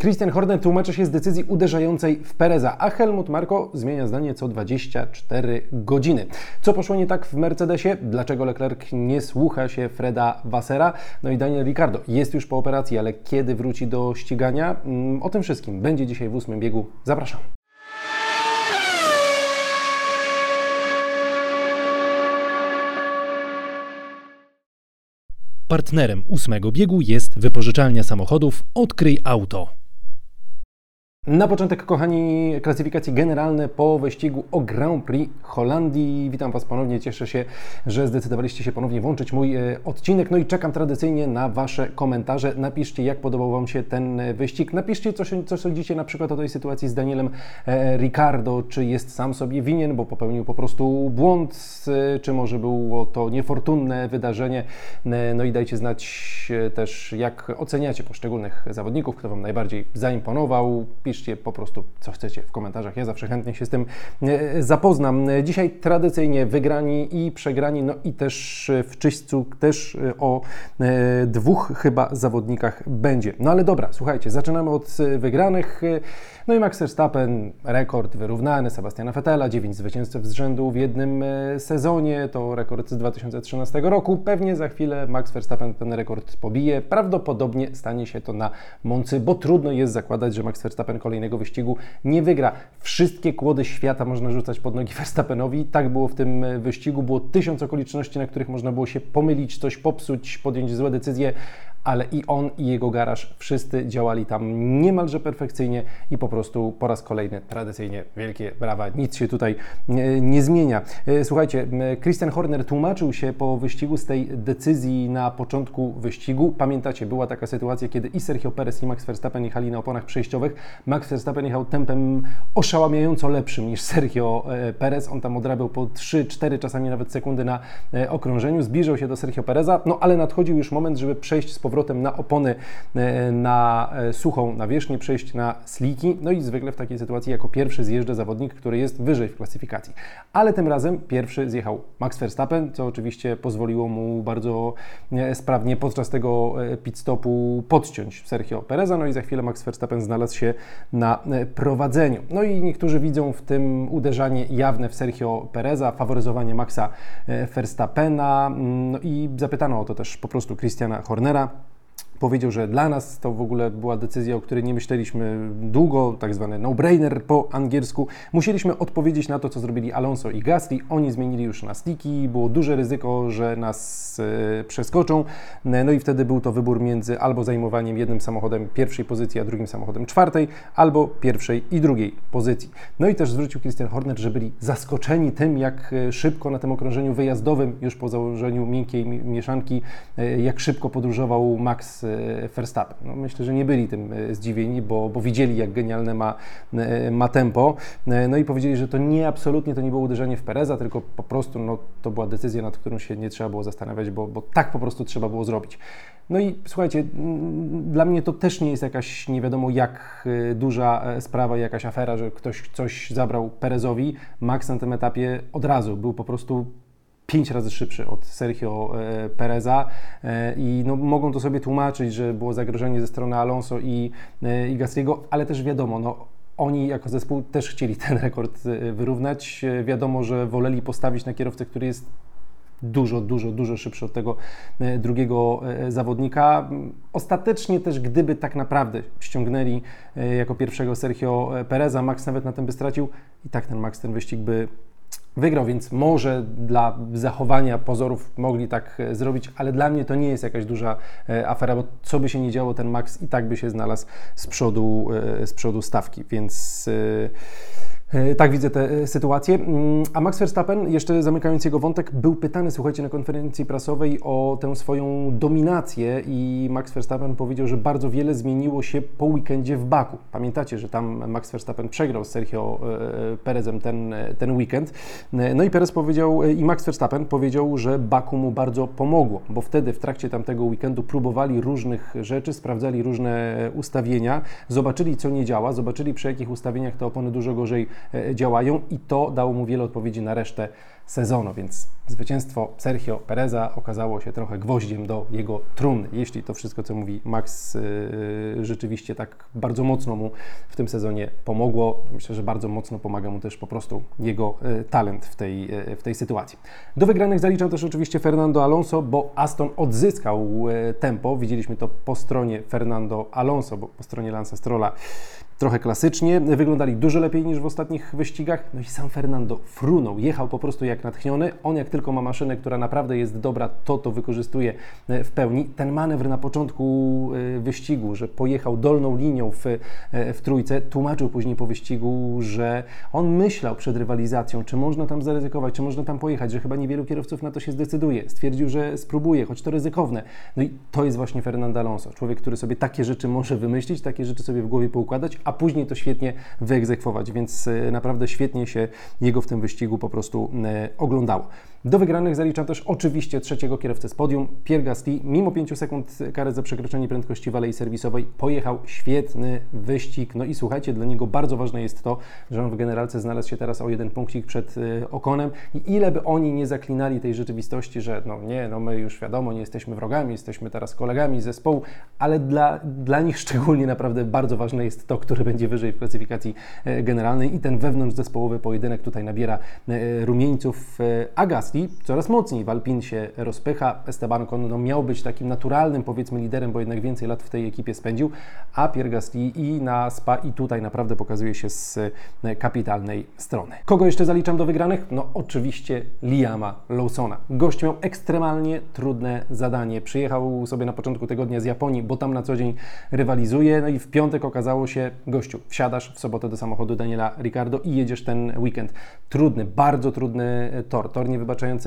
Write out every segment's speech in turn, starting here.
Christian Horner tłumaczy się z decyzji uderzającej w Pereza, a Helmut Marko zmienia zdanie co 24 godziny. Co poszło nie tak w Mercedesie? Dlaczego Leclerc nie słucha się Freda Wassera? No i Daniel Ricciardo jest już po operacji, ale kiedy wróci do ścigania? Mm, o tym wszystkim będzie dzisiaj w ósmym biegu. Zapraszam. Partnerem ósmego biegu jest wypożyczalnia samochodów Odkryj Auto. Na początek, kochani, klasyfikacje generalne po wyścigu o Grand Prix Holandii. Witam Was ponownie, cieszę się, że zdecydowaliście się ponownie włączyć mój e, odcinek. No i czekam tradycyjnie na Wasze komentarze. Napiszcie, jak podobał Wam się ten e, wyścig. Napiszcie, co, co sądzicie na przykład o tej sytuacji z Danielem e, Ricardo. Czy jest sam sobie winien, bo popełnił po prostu błąd, czy może było to niefortunne wydarzenie. No i dajcie znać też, jak oceniacie poszczególnych zawodników, kto Wam najbardziej zaimponował piszcie po prostu, co chcecie w komentarzach. Ja zawsze chętnie się z tym e, zapoznam. Dzisiaj tradycyjnie wygrani i przegrani, no i też w czyśćcu też e, o e, dwóch chyba zawodnikach będzie. No ale dobra, słuchajcie, zaczynamy od wygranych. No i Max Verstappen, rekord wyrównany Sebastiana Vettela, 9 zwycięstw z rzędu w jednym sezonie, to rekord z 2013 roku. Pewnie za chwilę Max Verstappen ten rekord pobije. Prawdopodobnie stanie się to na Moncy, bo trudno jest zakładać, że Max Verstappen kolejnego wyścigu nie wygra. Wszystkie kłody świata można rzucać pod nogi Verstappenowi. Tak było w tym wyścigu. Było tysiąc okoliczności, na których można było się pomylić, coś popsuć, podjąć złe decyzje ale i on, i jego garaż wszyscy działali tam niemalże perfekcyjnie i po prostu po raz kolejny tradycyjnie wielkie brawa, nic się tutaj nie, nie zmienia. E, słuchajcie, Christian Horner tłumaczył się po wyścigu z tej decyzji na początku wyścigu. Pamiętacie, była taka sytuacja, kiedy i Sergio Perez i Max Verstappen jechali na oponach przejściowych. Max Verstappen jechał tempem oszałamiająco lepszym niż Sergio e, Perez. On tam odrabiał po 3-4 czasami nawet sekundy na e, okrążeniu. Zbliżał się do Sergio Pereza, no ale nadchodził już moment, żeby przejść z powrotem na opony e, na e, suchą nawierzchnię, przejść na sliki. No i zwykle w takiej sytuacji jako pierwszy zjeżdża zawodnik, który jest wyżej w klasyfikacji. Ale tym razem pierwszy zjechał Max Verstappen, co oczywiście pozwoliło mu bardzo e, sprawnie podczas tego pit stopu podciąć Sergio Pereza. No i za chwilę Max Verstappen znalazł się na prowadzeniu. No i niektórzy widzą w tym uderzanie jawne w Sergio Pereza, faworyzowanie Maxa Verstappena. No i zapytano o to też po prostu Christiana Hornera powiedział, że dla nas to w ogóle była decyzja, o której nie myśleliśmy długo, tak zwany no-brainer po angielsku. Musieliśmy odpowiedzieć na to, co zrobili Alonso i Gasly. Oni zmienili już na stiki, było duże ryzyko, że nas e, przeskoczą. No i wtedy był to wybór między albo zajmowaniem jednym samochodem pierwszej pozycji, a drugim samochodem czwartej, albo pierwszej i drugiej pozycji. No i też zwrócił Christian Horner, że byli zaskoczeni tym, jak e, szybko na tym okrążeniu wyjazdowym, już po założeniu miękkiej mieszanki, e, jak szybko podróżował Max Verstappen. No, myślę, że nie byli tym e, zdziwieni, bo, bo widzieli, jak genialne ma, e, ma tempo. E, no i powiedzieli, że to nie absolutnie to nie było uderzenie w Pereza, tylko po prostu no, to była decyzja, nad którą się nie trzeba było zastanawiać, bo, bo tak po prostu trzeba było zrobić. No i słuchajcie, dla mnie to też nie jest jakaś nie wiadomo jak duża sprawa, jakaś afera, że ktoś coś zabrał Perezowi. Max na tym etapie od razu był po prostu pięć razy szybszy od Sergio e, Pereza e, i no, mogą to sobie tłumaczyć, że było zagrożenie ze strony Alonso i, e, i Gastriego, ale też wiadomo, no, oni jako zespół też chcieli ten rekord wyrównać. Wiadomo, że woleli postawić na kierowcę, który jest dużo, dużo, dużo szybszy od tego drugiego zawodnika. Ostatecznie też, gdyby tak naprawdę ściągnęli jako pierwszego Sergio Pereza, Max nawet na tym by stracił i tak ten Max ten wyścig by wygrał, więc może dla zachowania pozorów mogli tak e, zrobić, ale dla mnie to nie jest jakaś duża e, afera, bo co by się nie działo, ten Max i tak by się znalazł z przodu, e, z przodu stawki, więc tak widzę tę e, sytuację. Mm, a Max Verstappen, jeszcze zamykając jego wątek, był pytany, słuchajcie, na konferencji prasowej o tę swoją dominację i Max Verstappen powiedział, że bardzo wiele zmieniło się po weekendzie w Baku. Pamiętacie, że tam Max Verstappen przegrał z Sergio e, Perezem ten, ten weekend. No i Perez powiedział, i Max Verstappen powiedział, że Baku mu bardzo pomogło, bo wtedy w trakcie tamtego weekendu próbowali różnych rzeczy, sprawdzali różne ustawienia, zobaczyli co nie działa, zobaczyli przy jakich ustawieniach te opony dużo gorzej E, działają i to dało mu wiele odpowiedzi na resztę sezonu, więc zwycięstwo Sergio Pereza okazało się trochę gwoździem do jego trumny, jeśli to wszystko, co mówi Max, yy, rzeczywiście tak bardzo mocno mu w tym sezonie pomogło. Myślę, że bardzo mocno pomaga mu też po prostu jego yy, talent w tej, yy, w tej sytuacji. Do wygranych zaliczam też oczywiście Fernando Alonso, bo Aston odzyskał yy, tempo. Widzieliśmy to po stronie Fernando Alonso, bo po stronie Lansa Strolla trochę klasycznie, wyglądali dużo lepiej niż w ostatnich wyścigach. No i sam Fernando frunął, jechał po prostu jak natchniony. On jak tylko ma maszynę, która naprawdę jest dobra, to to wykorzystuje e, w pełni. Ten manewr na początku e, wyścigu, że pojechał dolną linią w, e, w trójce, tłumaczył później po wyścigu, że on myślał przed rywalizacją, czy można tam zaryzykować, czy można tam pojechać, że chyba niewielu kierowców na to się zdecyduje. Stwierdził, że spróbuje, choć to ryzykowne. No i to jest właśnie Fernando Alonso, człowiek, który sobie takie rzeczy może wymyślić, takie rzeczy sobie w głowie poukładać, a później to świetnie wyegzekwować, więc naprawdę świetnie się jego w tym wyścigu po prostu oglądało. Do wygranych zaliczam też oczywiście trzeciego kierowcę z podium, Pierre Gasly. Mimo 5 sekund kary za przekroczenie prędkości w alei serwisowej pojechał świetny wyścig. No i słuchajcie, dla niego bardzo ważne jest to, że on w generalce znalazł się teraz o jeden punkcik przed y, Okonem i ile by oni nie zaklinali tej rzeczywistości, że no nie, no my już wiadomo, nie jesteśmy wrogami, jesteśmy teraz kolegami zespołu, ale dla, dla nich szczególnie naprawdę bardzo ważne jest to, który będzie wyżej w klasyfikacji y, generalnej i ten wewnątrz zespołowy pojedynek tutaj nabiera y, rumieńców. Agas Coraz mocniej. Walpin się rozpycha. Esteban Ocon no, miał być takim naturalnym, powiedzmy, liderem, bo jednak więcej lat w tej ekipie spędził, a Pierre Gasly i na Spa i tutaj naprawdę pokazuje się z e, kapitalnej strony. Kogo jeszcze zaliczam do wygranych? No oczywiście Liama Lawsona. Gość miał ekstremalnie trudne zadanie. Przyjechał sobie na początku tygodnia z Japonii, bo tam na co dzień rywalizuje, no i w piątek okazało się, gościu, wsiadasz w sobotę do samochodu Daniela Ricardo i jedziesz ten weekend. Trudny, bardzo trudny tor. Tor nie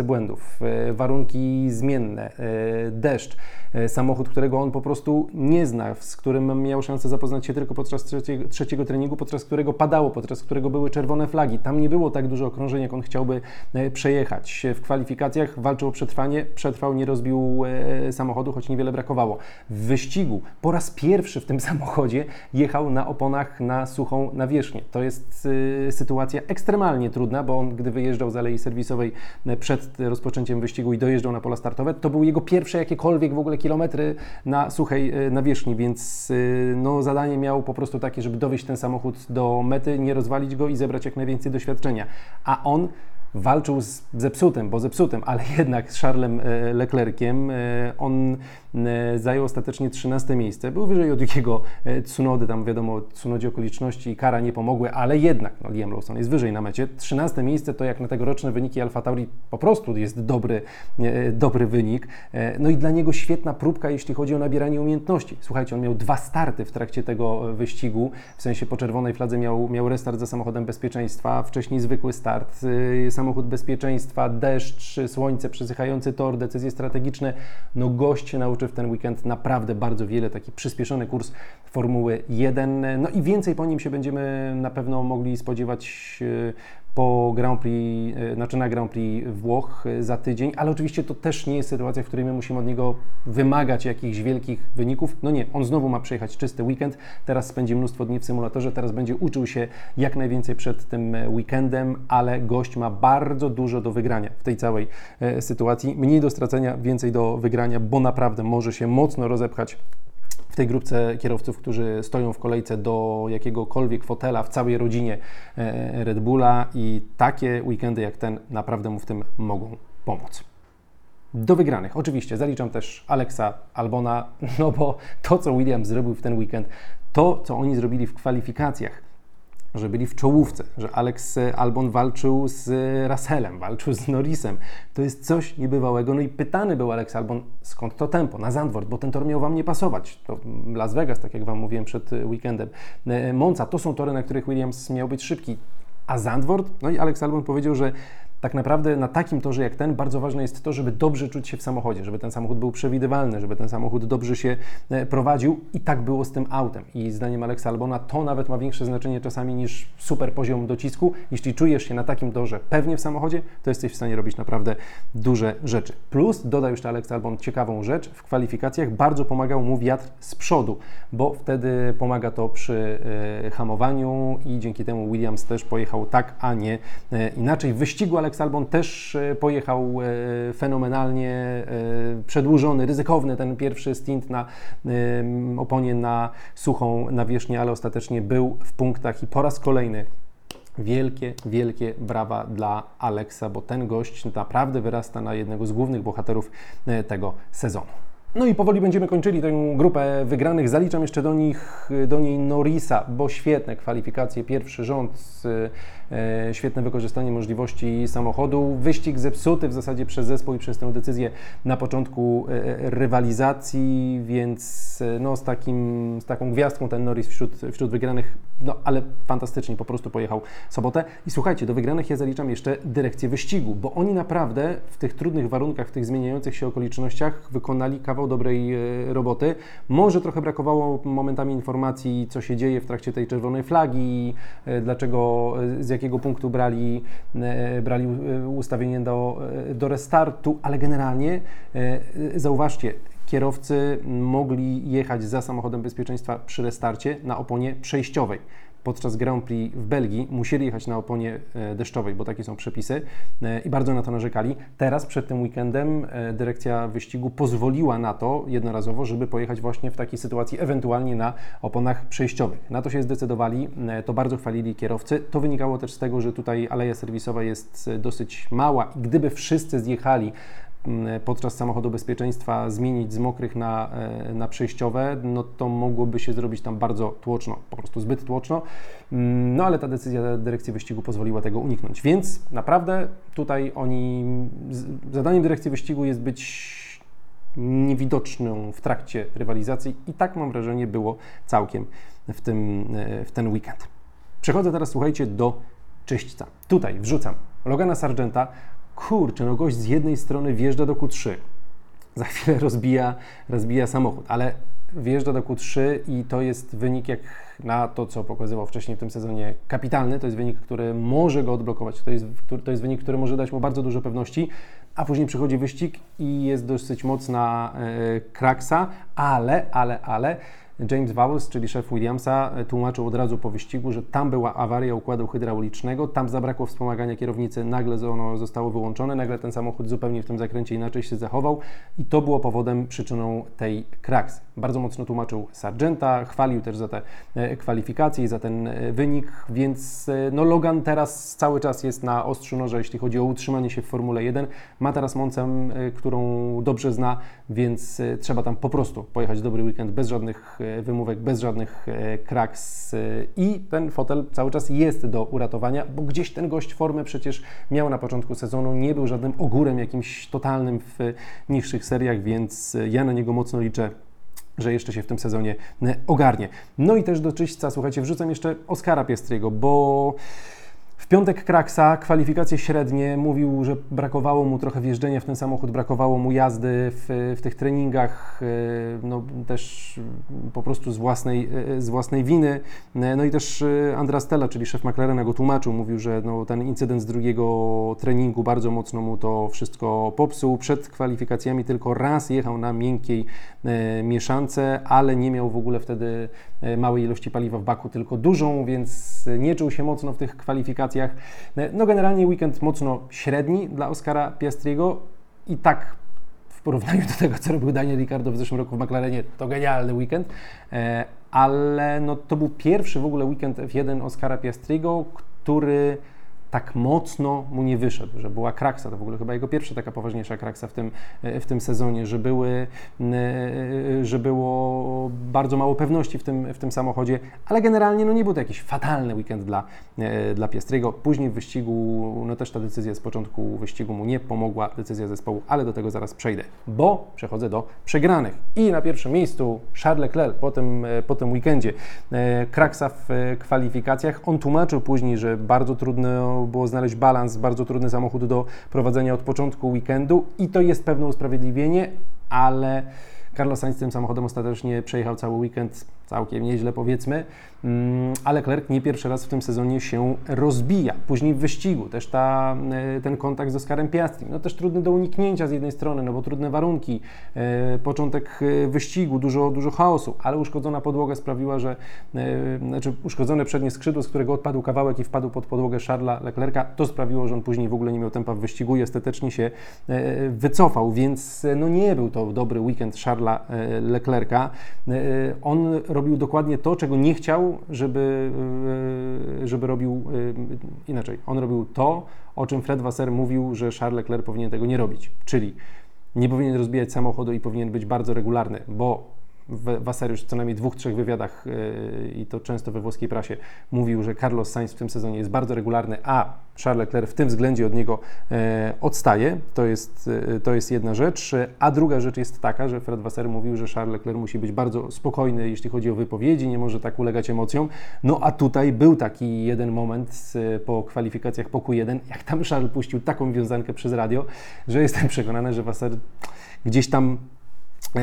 błędów, e, warunki zmienne, e, deszcz, e, samochód, którego on po prostu nie zna, z którym miał szansę zapoznać się tylko podczas trzeciego, trzeciego treningu, podczas którego padało, podczas którego były czerwone flagi. Tam nie było tak dużo okrążeń, jak on chciałby przejechać. W kwalifikacjach walczył o przetrwanie, przetrwał, nie rozbił samochodu, choć niewiele brakowało. W wyścigu po raz pierwszy w tym samochodzie jechał na oponach na suchą nawierzchnię. To jest sytuacja ekstremalnie trudna, bo on, gdy wyjeżdżał z alei serwisowej przed rozpoczęciem wyścigu i dojeżdżał na pola startowe. To były jego pierwsze jakiekolwiek w ogóle kilometry na suchej e, nawierzchni, więc e, no, zadanie miał po prostu takie, żeby dowieść ten samochód do mety, nie rozwalić go i zebrać jak najwięcej doświadczenia. A on walczył z zepsutym, bo zepsutym, ale jednak z Charlesem e, Leclerciem. On E, zajął ostatecznie 13 miejsce. Był wyżej od Yukiego e, Tsunody, tam wiadomo, Tsunodzie okoliczności i kara nie pomogły, ale jednak no, Liam Lawson jest wyżej na mecie. 13 miejsce to jak na tegoroczne wyniki Alfa Tauri po prostu jest dobry, e, dobry wynik. No i dla niego świetna próbka, jeśli chodzi o nabieranie umiejętności. Słuchajcie, on miał dwa starty w trakcie tego wyścigu, w sensie po czerwonej fladze miał, miał restart za samochodem bezpieczeństwa, wcześniej zwykły start, samochód bezpieczeństwa, deszcz, słońce, przesychający tor, decyzje strategiczne. No gość się nauczył w ten weekend naprawdę bardzo wiele, taki przyspieszony kurs Formuły 1. No i więcej po nim się będziemy na pewno mogli spodziewać e, po Grand Prix, e, znaczy na Grand Prix Włoch e, za tydzień, ale oczywiście to też nie jest sytuacja, w której my musimy od niego wymagać jakichś wielkich wyników. No nie, on znowu ma przejechać czysty weekend, teraz spędzi mnóstwo dni w symulatorze, teraz będzie uczył się jak najwięcej przed tym weekendem, ale gość ma bardzo dużo do wygrania w tej całej e, sytuacji. Mniej do stracenia, więcej do wygrania, bo naprawdę może się mocno rozepchać w tej grupce kierowców, którzy stoją w kolejce do jakiegokolwiek fotela w całej rodzinie e, Red Bulla i takie weekendy jak ten naprawdę mu w tym mogą pomóc. Do wygranych. Oczywiście zaliczam też Alexa Albona, no bo to, co Williams zrobił w ten weekend, to, co oni zrobili w kwalifikacjach, że byli w czołówce, że Alex Albon walczył z Russellem, walczył z Norrisem. To jest coś niebywałego. No i pytany był Alex Albon, skąd to tempo na Zandvoort, bo ten tor miał Wam nie pasować. To Las Vegas, tak jak Wam mówiłem przed weekendem. Monza, to są tory, na których Williams miał być szybki. A Zandvoort? No i Alex Albon powiedział, że tak naprawdę na takim torze jak ten bardzo ważne jest to, żeby dobrze czuć się w samochodzie, żeby ten samochód był przewidywalny, żeby ten samochód dobrze się e, prowadził i tak było z tym autem. I zdaniem Alexa Albona to nawet ma większe znaczenie czasami niż super poziom docisku. Jeśli czujesz się na takim torze pewnie w samochodzie, to jesteś w stanie robić naprawdę duże rzeczy. Plus, doda już Alex Albon ciekawą rzecz, w kwalifikacjach bardzo pomagał mu wiatr z przodu, bo wtedy pomaga to przy y, hamowaniu i dzięki temu Williams też pojechał tak, a nie y, inaczej. W wyścigu Alex Alex Albon też pojechał fenomenalnie, przedłużony, ryzykowny ten pierwszy stint na oponie na suchą nawierzchnię, ale ostatecznie był w punktach i po raz kolejny Wielkie, wielkie brawa dla Alexa, bo ten gość naprawdę wyrasta na jednego z głównych bohaterów e, tego sezonu. No i powoli będziemy kończyli tę grupę wygranych. Zaliczam jeszcze do nich, do niej Norisa, bo świetne kwalifikacje, pierwszy rząd, e, świetne wykorzystanie możliwości samochodu. Wyścig zepsuty w zasadzie przez zespół i przez tę decyzję na początku e, rywalizacji, więc e, no, z, takim, z taką gwiazdką ten Norris wśród, wśród wygranych, no ale fantastycznie po prostu pojechał sobotę. I słuchajcie, do wygranych ja zaliczam jeszcze dyrekcję wyścigu, bo oni naprawdę w tych trudnych warunkach, w tych zmieniających się okolicznościach wykonali kawał dobrej e, roboty. Może trochę brakowało momentami informacji, co się dzieje w trakcie tej czerwonej flagi, e, dlaczego, e, z punktu brali, brali ustawienie do, do restartu, ale generalnie zauważcie, kierowcy mogli jechać za samochodem bezpieczeństwa przy restarcie na oponie przejściowej podczas Grand Prix w Belgii musieli jechać na oponie e, deszczowej, bo takie są przepisy e, i bardzo na to narzekali. Teraz przed tym weekendem e, dyrekcja wyścigu pozwoliła na to jednorazowo, żeby pojechać właśnie w takiej sytuacji ewentualnie na oponach przejściowych. Na to się zdecydowali, to bardzo chwalili kierowcy. To wynikało też z tego, że tutaj aleja serwisowa jest dosyć mała i gdyby wszyscy zjechali podczas samochodu bezpieczeństwa zmienić z mokrych na, e, na przejściowe, no to mogłoby się zrobić tam bardzo tłoczno, po prostu zbyt tłoczno. No ale ta decyzja dyrekcji wyścigu pozwoliła tego uniknąć. Więc naprawdę tutaj oni, zadaniem dyrekcji wyścigu jest być niewidoczną w trakcie rywalizacji i tak mam wrażenie było całkiem w, tym, e, w ten weekend. Przechodzę teraz, słuchajcie, do czyśćca. Tutaj wrzucam Logana Sargenta, kurczę, no gość z jednej strony wjeżdża do Q3, za chwilę rozbija, rozbija samochód, ale wjeżdża do Q3 i to jest wynik jak na to, co pokazywał wcześniej w tym sezonie kapitalny. To jest wynik, który może go odblokować. To jest, to jest wynik, który może dać mu bardzo dużo pewności, a później przychodzi wyścig i jest dosyć mocna e, kraksa, ale, ale, ale James Vowles, czyli szef Williamsa, e, tłumaczył od razu po wyścigu, że tam była awaria układu hydraulicznego, tam zabrakło wspomagania kierownicy, nagle ono zostało wyłączone, nagle ten samochód zupełnie w tym zakręcie inaczej się zachował i to było powodem, przyczyną tej kraks. Bardzo mocno tłumaczył Sargenta, chwalił też za te e, kwalifikacje i za ten e, wynik, więc no Logan teraz cały czas jest na ostrzu noża, jeśli chodzi o utrzymanie się w Formule 1. Ma teraz Moncę, którą dobrze zna, więc trzeba tam po prostu pojechać dobry weekend bez żadnych wymówek, bez żadnych e, kraks i ten fotel cały czas jest do uratowania, bo gdzieś ten gość formę przecież miał na początku sezonu, nie był żadnym ogórem jakimś totalnym w niższych seriach, więc ja na niego mocno liczę że jeszcze się w tym sezonie e, ogarnie. No i też do czyśćca, słuchajcie, wrzucam jeszcze Oskara Piestriego, bo w piątek Kraksa, kwalifikacje średnie, mówił, że brakowało mu trochę wjeżdżenia w ten samochód, brakowało mu jazdy w, w tych treningach, e, no też po prostu z własnej, e, z własnej winy. E, no i też Andra Stella, czyli szef McLarena go tłumaczył, mówił, że no, ten incydent z drugiego treningu bardzo mocno mu to wszystko popsuł. Przed kwalifikacjami tylko raz jechał na miękkiej mieszance, ale nie miał w ogóle wtedy małej ilości paliwa w baku, tylko dużą, więc nie czuł się mocno w tych kwalifikacjach. No generalnie weekend mocno średni dla Oscara Piastriego i tak w porównaniu do tego, co robił Daniel Ricciardo w zeszłym roku w McLarenie, to genialny weekend, e, ale no, to był pierwszy w ogóle weekend F1 Oscara Piastriego, który tak mocno mu nie wyszedł, że była kraksa, to w ogóle chyba jego pierwsza taka poważniejsza kraksa w tym, e, w tym sezonie, że, były, e, że było bardzo mało pewności w tym, w tym samochodzie, ale generalnie no nie był to jakiś fatalny weekend dla, e, dla Piastriego. Później w wyścigu, no też ta decyzja z początku wyścigu mu nie pomogła, decyzja zespołu, ale do tego zaraz przejdę, bo przechodzę do przegranych. I na pierwszym miejscu Charles Leclerc po tym, po tym weekendzie. Kraksa w kwalifikacjach. On tłumaczył później, że bardzo trudno było znaleźć balans, bardzo trudny samochód do prowadzenia od początku weekendu i to jest pewne usprawiedliwienie, ale Carlos Sainz tym samochodem ostatecznie przejechał cały weekend całkiem nieźle powiedzmy, mm, ale Leclerc nie pierwszy raz w tym sezonie się rozbija. Później w wyścigu też ta, e, ten kontakt z Oskarem Piastri, no też trudny do uniknięcia z jednej strony, no bo trudne warunki, e, początek e, wyścigu, dużo, dużo chaosu, ale uszkodzona podłoga sprawiła, że znaczy uszkodzone przednie skrzydło, z którego odpadł kawałek i wpadł pod podłogę Charlesa Leclerca, to sprawiło, że on później w ogóle nie miał tempa w wyścigu i ostatecznie się wycofał, więc no nie był to dobry weekend Charlesa Leclerca. On robił dokładnie to, czego nie chciał, żeby, e, żeby robił e, inaczej. On robił to, o czym Fred Wasser mówił, że Charles Leclerc powinien tego nie robić. Czyli nie powinien rozbijać samochodu i powinien być bardzo regularny, bo Już w co najmniej dwóch, trzech wywiadach yy, i to często we włoskiej prasie mówił, że Carlos Sainz w tym sezonie jest bardzo regularny, a Charles Leclerc w tym względzie od niego yy, odstaje. To jest, yy, to jest jedna rzecz. A druga rzecz jest taka, że Fred Wasser mówił, że Charles Leclerc musi być bardzo spokojny, jeśli chodzi o wypowiedzi, nie może tak ulegać emocjom. No a tutaj był taki jeden moment po kwalifikacjach po Q1, jak tam Charles puścił taką wiązankę przez radio, że jestem przekonany, że Wasser gdzieś tam E,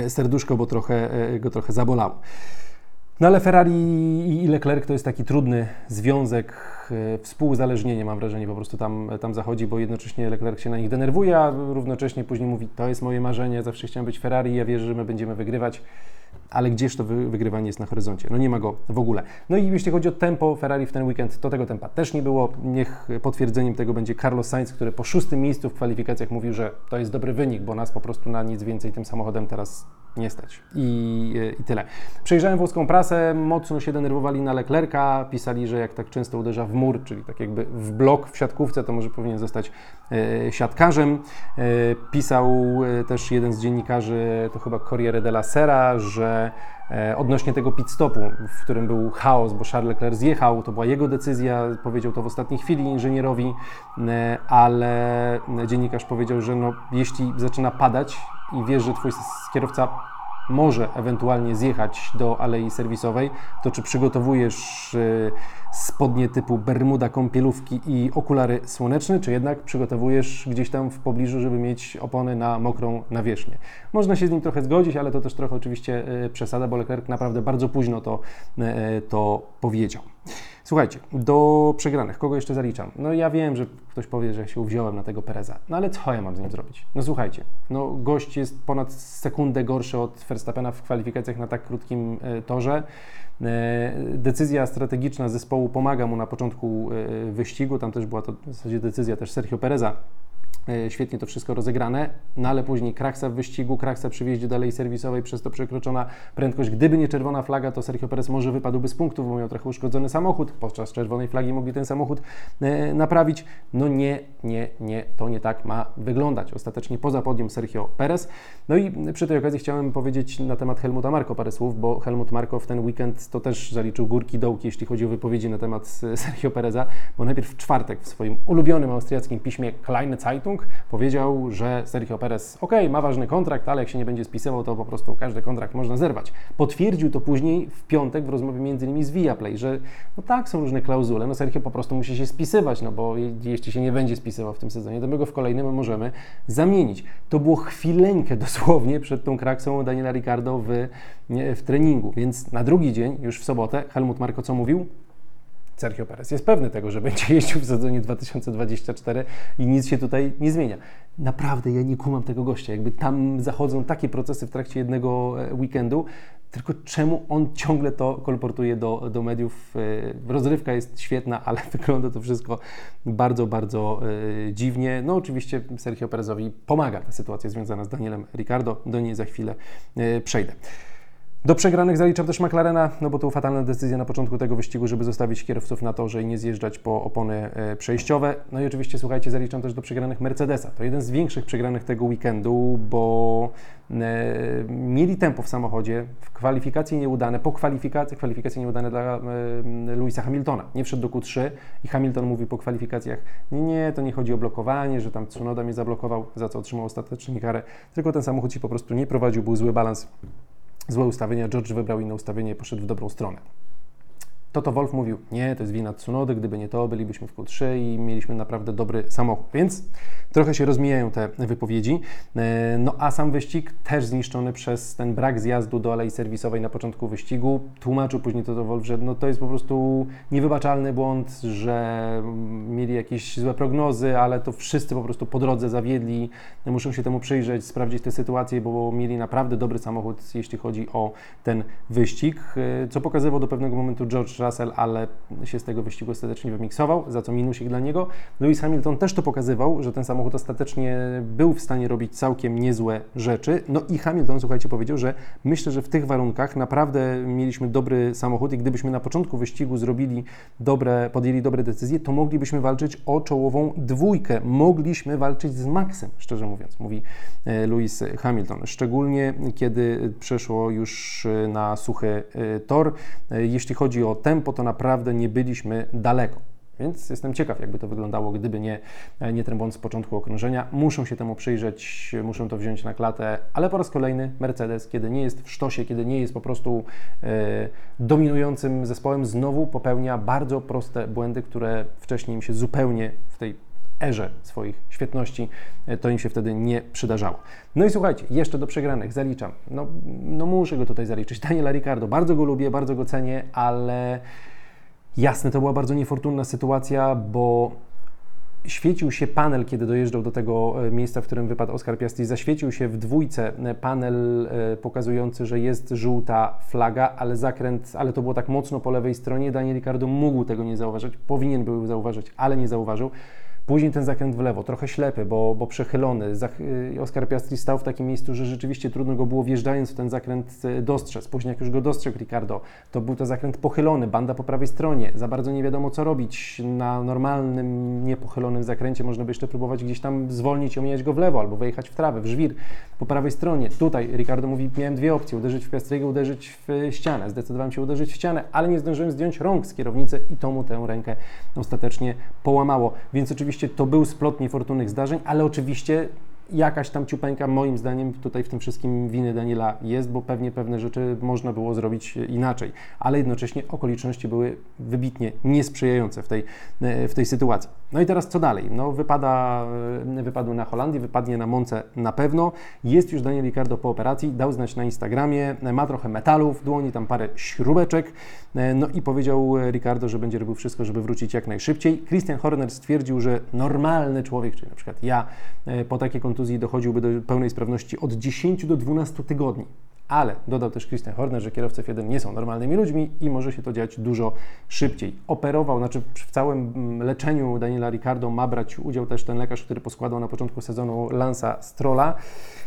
serduszko, bo trochę, e, go trochę zabolało. No ale Ferrari i Leclerc to jest taki trudny związek, e, współzależnienie mam wrażenie po prostu tam, tam zachodzi, bo jednocześnie Leclerc się na nich denerwuje, a równocześnie później mówi, to jest moje marzenie, zawsze chciałem być Ferrari, ja wierzę, że my będziemy wygrywać ale gdzież to wygrywanie jest na horyzoncie? No nie ma go w ogóle. No i jeśli chodzi o tempo Ferrari w ten weekend, to tego tempa też nie było. Niech potwierdzeniem tego będzie Carlos Sainz, który po szóstym miejscu w kwalifikacjach mówił, że to jest dobry wynik, bo nas po prostu na nic więcej tym samochodem teraz nie stać. I, I tyle. Przejrzałem włoską prasę, mocno się denerwowali na Leclerca, pisali, że jak tak często uderza w mur, czyli tak jakby w blok w siatkówce, to może powinien zostać e, siatkarzem. E, pisał e, też jeden z dziennikarzy, to chyba Corriere della Sera, że e, odnośnie tego pit stopu, w którym był chaos, bo Charles Leclerc zjechał, to była jego decyzja, powiedział to w ostatniej chwili inżynierowi, e, ale dziennikarz powiedział, że no, jeśli zaczyna padać i wiesz, że twój kierowca może ewentualnie zjechać do alei serwisowej, to czy przygotowujesz e, spodnie typu bermuda, kąpielówki i okulary słoneczne, czy jednak przygotowujesz gdzieś tam w pobliżu, żeby mieć opony na mokrą nawierzchnię. Można się z nim trochę zgodzić, ale to też trochę oczywiście e, przesada, bo Leclerc naprawdę bardzo późno to, e, to powiedział. Słuchajcie, do przegranych, kogo jeszcze zaliczam? No ja wiem, że ktoś powie, że się uwziąłem na tego Pereza, no ale co ja mam z nim zrobić? No słuchajcie, no gość jest ponad sekundę gorszy od Verstappena w kwalifikacjach na tak krótkim e, torze. E, decyzja strategiczna zespołu pomaga mu na początku e, wyścigu, tam też była to w zasadzie decyzja też Sergio Pereza, świetnie to wszystko rozegrane, no ale później kraksa w wyścigu, kraksa przy wjeździe dalej serwisowej, przez to przekroczona prędkość. Gdyby nie czerwona flaga, to Sergio Perez może wypadłby z punktów, bo miał trochę uszkodzony samochód. Podczas czerwonej flagi mogli ten samochód e, naprawić. No nie, nie, nie, to nie tak ma wyglądać. Ostatecznie poza podium Sergio Perez. No i przy tej okazji chciałem powiedzieć na temat Helmuta Marko parę słów, bo Helmut Marko w ten weekend to też zaliczył górki dołki, jeśli chodzi o wypowiedzi na temat Sergio Pereza, bo najpierw w czwartek w swoim ulubionym austriackim piśmie Kleine Zeitung powiedział, że Sergio Perez, ok, ma ważny kontrakt, ale jak się nie będzie spisywał, to po prostu każdy kontrakt można zerwać. Potwierdził to później w piątek w rozmowie między innymi z Viaplay, że no tak, są różne klauzule, no Sergio po prostu musi się spisywać, no bo jeśli się nie będzie spisywał w tym sezonie, to my go w kolejnym możemy zamienić. To było chwileńkę dosłownie przed tą kraksą Daniela Ricardo w, w treningu, więc na drugi dzień, już w sobotę, Helmut Marko co mówił? Sergio Perez jest pewny tego, że będzie jeździł w sezonie 2024 i nic się tutaj nie zmienia. Naprawdę ja nie kumam tego gościa. Jakby tam zachodzą takie procesy w trakcie jednego e, weekendu, tylko czemu on ciągle to kolportuje do, do mediów? E, rozrywka jest świetna, ale wygląda to wszystko bardzo, bardzo e, dziwnie. No oczywiście Sergio Perezowi pomaga ta sytuacja związana z Danielem Ricardo. Do niej za chwilę przejdę. Do przegranych zaliczam też McLarena, no bo to fatalna decyzja na początku tego wyścigu, żeby zostawić kierowców na torze i nie zjeżdżać po opony e, przejściowe. No i oczywiście, słuchajcie, zaliczam też do przegranych Mercedesa. To jeden z większych przegranych tego weekendu, bo e, mieli tempo w samochodzie, w kwalifikacje nieudane, po kwalifikacji, kwalifikacje nieudane dla e, Louisa Hamiltona. Nie wszedł do Q3 i Hamilton mówi po kwalifikacjach, nie, nie, to nie chodzi o blokowanie, że tam Tsunoda mnie zablokował, za co otrzymał ostatecznie karę, tylko ten samochód się po prostu nie prowadził, był zły balans złe ustawienia. George wybrał inne ustawienie i poszedł w dobrą stronę. Toto Wolf mówił, nie, to jest wina Tsunody, gdyby nie to, bylibyśmy w Q3 i mieliśmy naprawdę dobry samochód. Więc trochę się rozmijają te wypowiedzi. E, no a sam wyścig też zniszczony przez ten brak zjazdu do alei serwisowej na początku wyścigu. Tłumaczył później Toto Wolf, że no to jest po prostu niewybaczalny błąd, że mieli jakieś złe prognozy, ale to wszyscy po prostu po drodze zawiedli. Muszą się temu przyjrzeć, sprawdzić tę sytuację, bo mieli naprawdę dobry samochód, jeśli chodzi o ten wyścig, e, co pokazywał do pewnego momentu George Russell, ale się z tego wyścigu ostatecznie wymiksował, za co minusik dla niego. Lewis Hamilton też to pokazywał, że ten samochód ostatecznie był w stanie robić całkiem niezłe rzeczy. No i Hamilton, słuchajcie, powiedział, że myślę, że w tych warunkach naprawdę mieliśmy dobry samochód i gdybyśmy na początku wyścigu zrobili dobre, podjęli dobre decyzje, to moglibyśmy walczyć o czołową dwójkę. Mogliśmy walczyć z Maxem, szczerze mówiąc, mówi e, Lewis Hamilton. Szczególnie kiedy przeszło już e, na suchy e, tor. Jeśli chodzi o tempo, to naprawdę nie byliśmy daleko. Więc jestem ciekaw, jakby to wyglądało, gdyby nie, nie ten błąd z początku okrążenia. Muszą się temu przyjrzeć, muszą to wziąć na klatę, ale po raz kolejny Mercedes, kiedy nie jest w sztosie, kiedy nie jest po prostu e, dominującym zespołem, znowu popełnia bardzo proste błędy, które wcześniej im się zupełnie w tej erze swoich świetności, e, to im się wtedy nie przydarzało. No i słuchajcie, jeszcze do przegranych zaliczam. No, no muszę go tutaj zaliczyć. Daniela Ricardo, bardzo go lubię, bardzo go cenię, ale Jasne, to była bardzo niefortunna sytuacja, bo świecił się panel, kiedy dojeżdżał do tego e, miejsca, w którym wypadł Oscar Piastri, zaświecił się w dwójce e, panel pokazujący, że jest żółta flaga, ale zakręt, ale to było tak mocno po lewej stronie, Daniel Ricardo mógł tego nie zauważyć, powinien był zauważyć, ale nie zauważył. Później ten zakręt w lewo, trochę ślepy, bo, bo przechylony. Y, Oskar Piastri stał w takim miejscu, że rzeczywiście trudno go było wjeżdżając w ten zakręt y, dostrzec. Później jak już go dostrzegł Ricardo, to był to zakręt pochylony, banda po prawej stronie. Za bardzo nie wiadomo co robić. Na normalnym, niepochylonym zakręcie można by jeszcze próbować gdzieś tam zwolnić, omijać go w lewo albo wejechać w trawę, w żwir po prawej stronie. Tutaj Ricardo mówi, miałem dwie opcje, uderzyć w Piastriego, uderzyć w ścianę. Zdecydowałem się uderzyć w ścianę, ale nie zdążyłem zdjąć rąk z kierownicy i to mu tę rękę ostatecznie połamało. Więc oczywiście to był splot niefortunnych zdarzeń, ale oczywiście jakaś tam ciupeńka, moim zdaniem, tutaj w tym wszystkim winy Daniela jest, bo pewnie pewne rzeczy można było zrobić inaczej, ale jednocześnie okoliczności były wybitnie niesprzyjające w tej, w tej sytuacji. No i teraz co dalej? No wypada, wypadł na Holandii, wypadnie na Monce na pewno. Jest już Daniel Ricardo po operacji, dał znać na Instagramie, ma trochę metalu w dłoni, tam parę śrubeczek, no i powiedział Ricardo, że będzie robił wszystko, żeby wrócić jak najszybciej. Christian Horner stwierdził, że normalny człowiek, czyli na przykład ja, po takiej kontuzji dochodziłby do pełnej sprawności od 10 do 12 tygodni. Ale dodał też Christian Horner, że kierowcy F1 nie są normalnymi ludźmi i może się to dziać dużo szybciej. Operował, znaczy w całym mm, leczeniu Daniela Ricardo ma brać udział też ten lekarz, który poskładał na początku sezonu Lansa Strolla.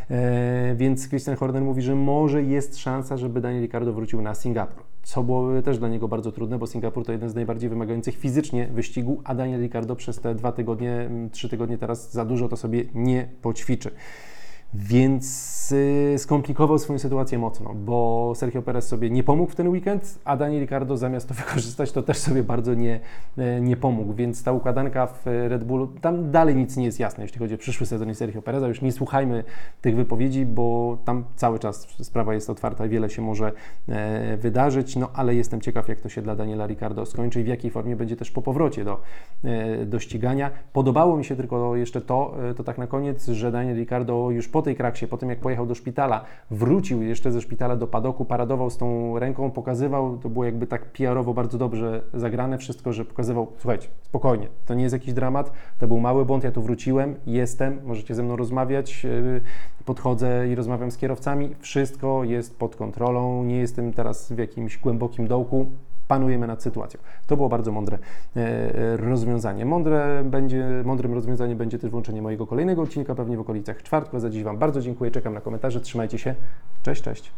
E, więc Christian Horner mówi, że może jest szansa, żeby Daniel Ricardo wrócił na Singapur. Co byłoby też dla niego bardzo trudne, bo Singapur to jeden z najbardziej wymagających fizycznie wyścigu, a Daniel Ricardo przez te dwa tygodnie, mm, trzy tygodnie teraz za dużo to sobie nie poćwiczy. Więc y, skomplikował swoją sytuację mocno, bo Sergio Perez sobie nie pomógł w ten weekend, a Daniel Ricardo zamiast to wykorzystać, to też sobie bardzo nie, y, nie pomógł. Więc ta układanka w Red Bullu, tam dalej nic nie jest jasne, jeśli chodzi o przyszły sezon i Sergio Pereza. Już nie słuchajmy tych wypowiedzi, bo tam cały czas sprawa jest otwarta wiele się może e, wydarzyć. No ale jestem ciekaw, jak to się dla Daniela Ricardo skończy i w jakiej formie będzie też po powrocie do, e, do ścigania. Podobało mi się tylko jeszcze to, e, to tak na koniec, że Daniel Ricardo już po tej kraksie, po tym jak pojechał do szpitala, wrócił jeszcze ze szpitala do padoku, paradował z tą ręką, pokazywał, to było jakby tak PR-owo bardzo dobrze zagrane wszystko, że pokazywał, słuchajcie, spokojnie, to nie jest jakiś dramat, to był mały błąd, ja tu wróciłem, jestem, możecie ze mną rozmawiać, yy, podchodzę i rozmawiam z kierowcami, wszystko jest pod kontrolą, nie jestem teraz w jakimś głębokim dołku, panujemy nad sytuacją. To było bardzo mądre e, e, rozwiązanie. Mądre będzie, mądrym rozwiązaniem będzie też włączenie mojego kolejnego odcinka, pewnie w okolicach czwartku. Za dziś Wam bardzo dziękuję, czekam na komentarze, trzymajcie się, cześć, cześć.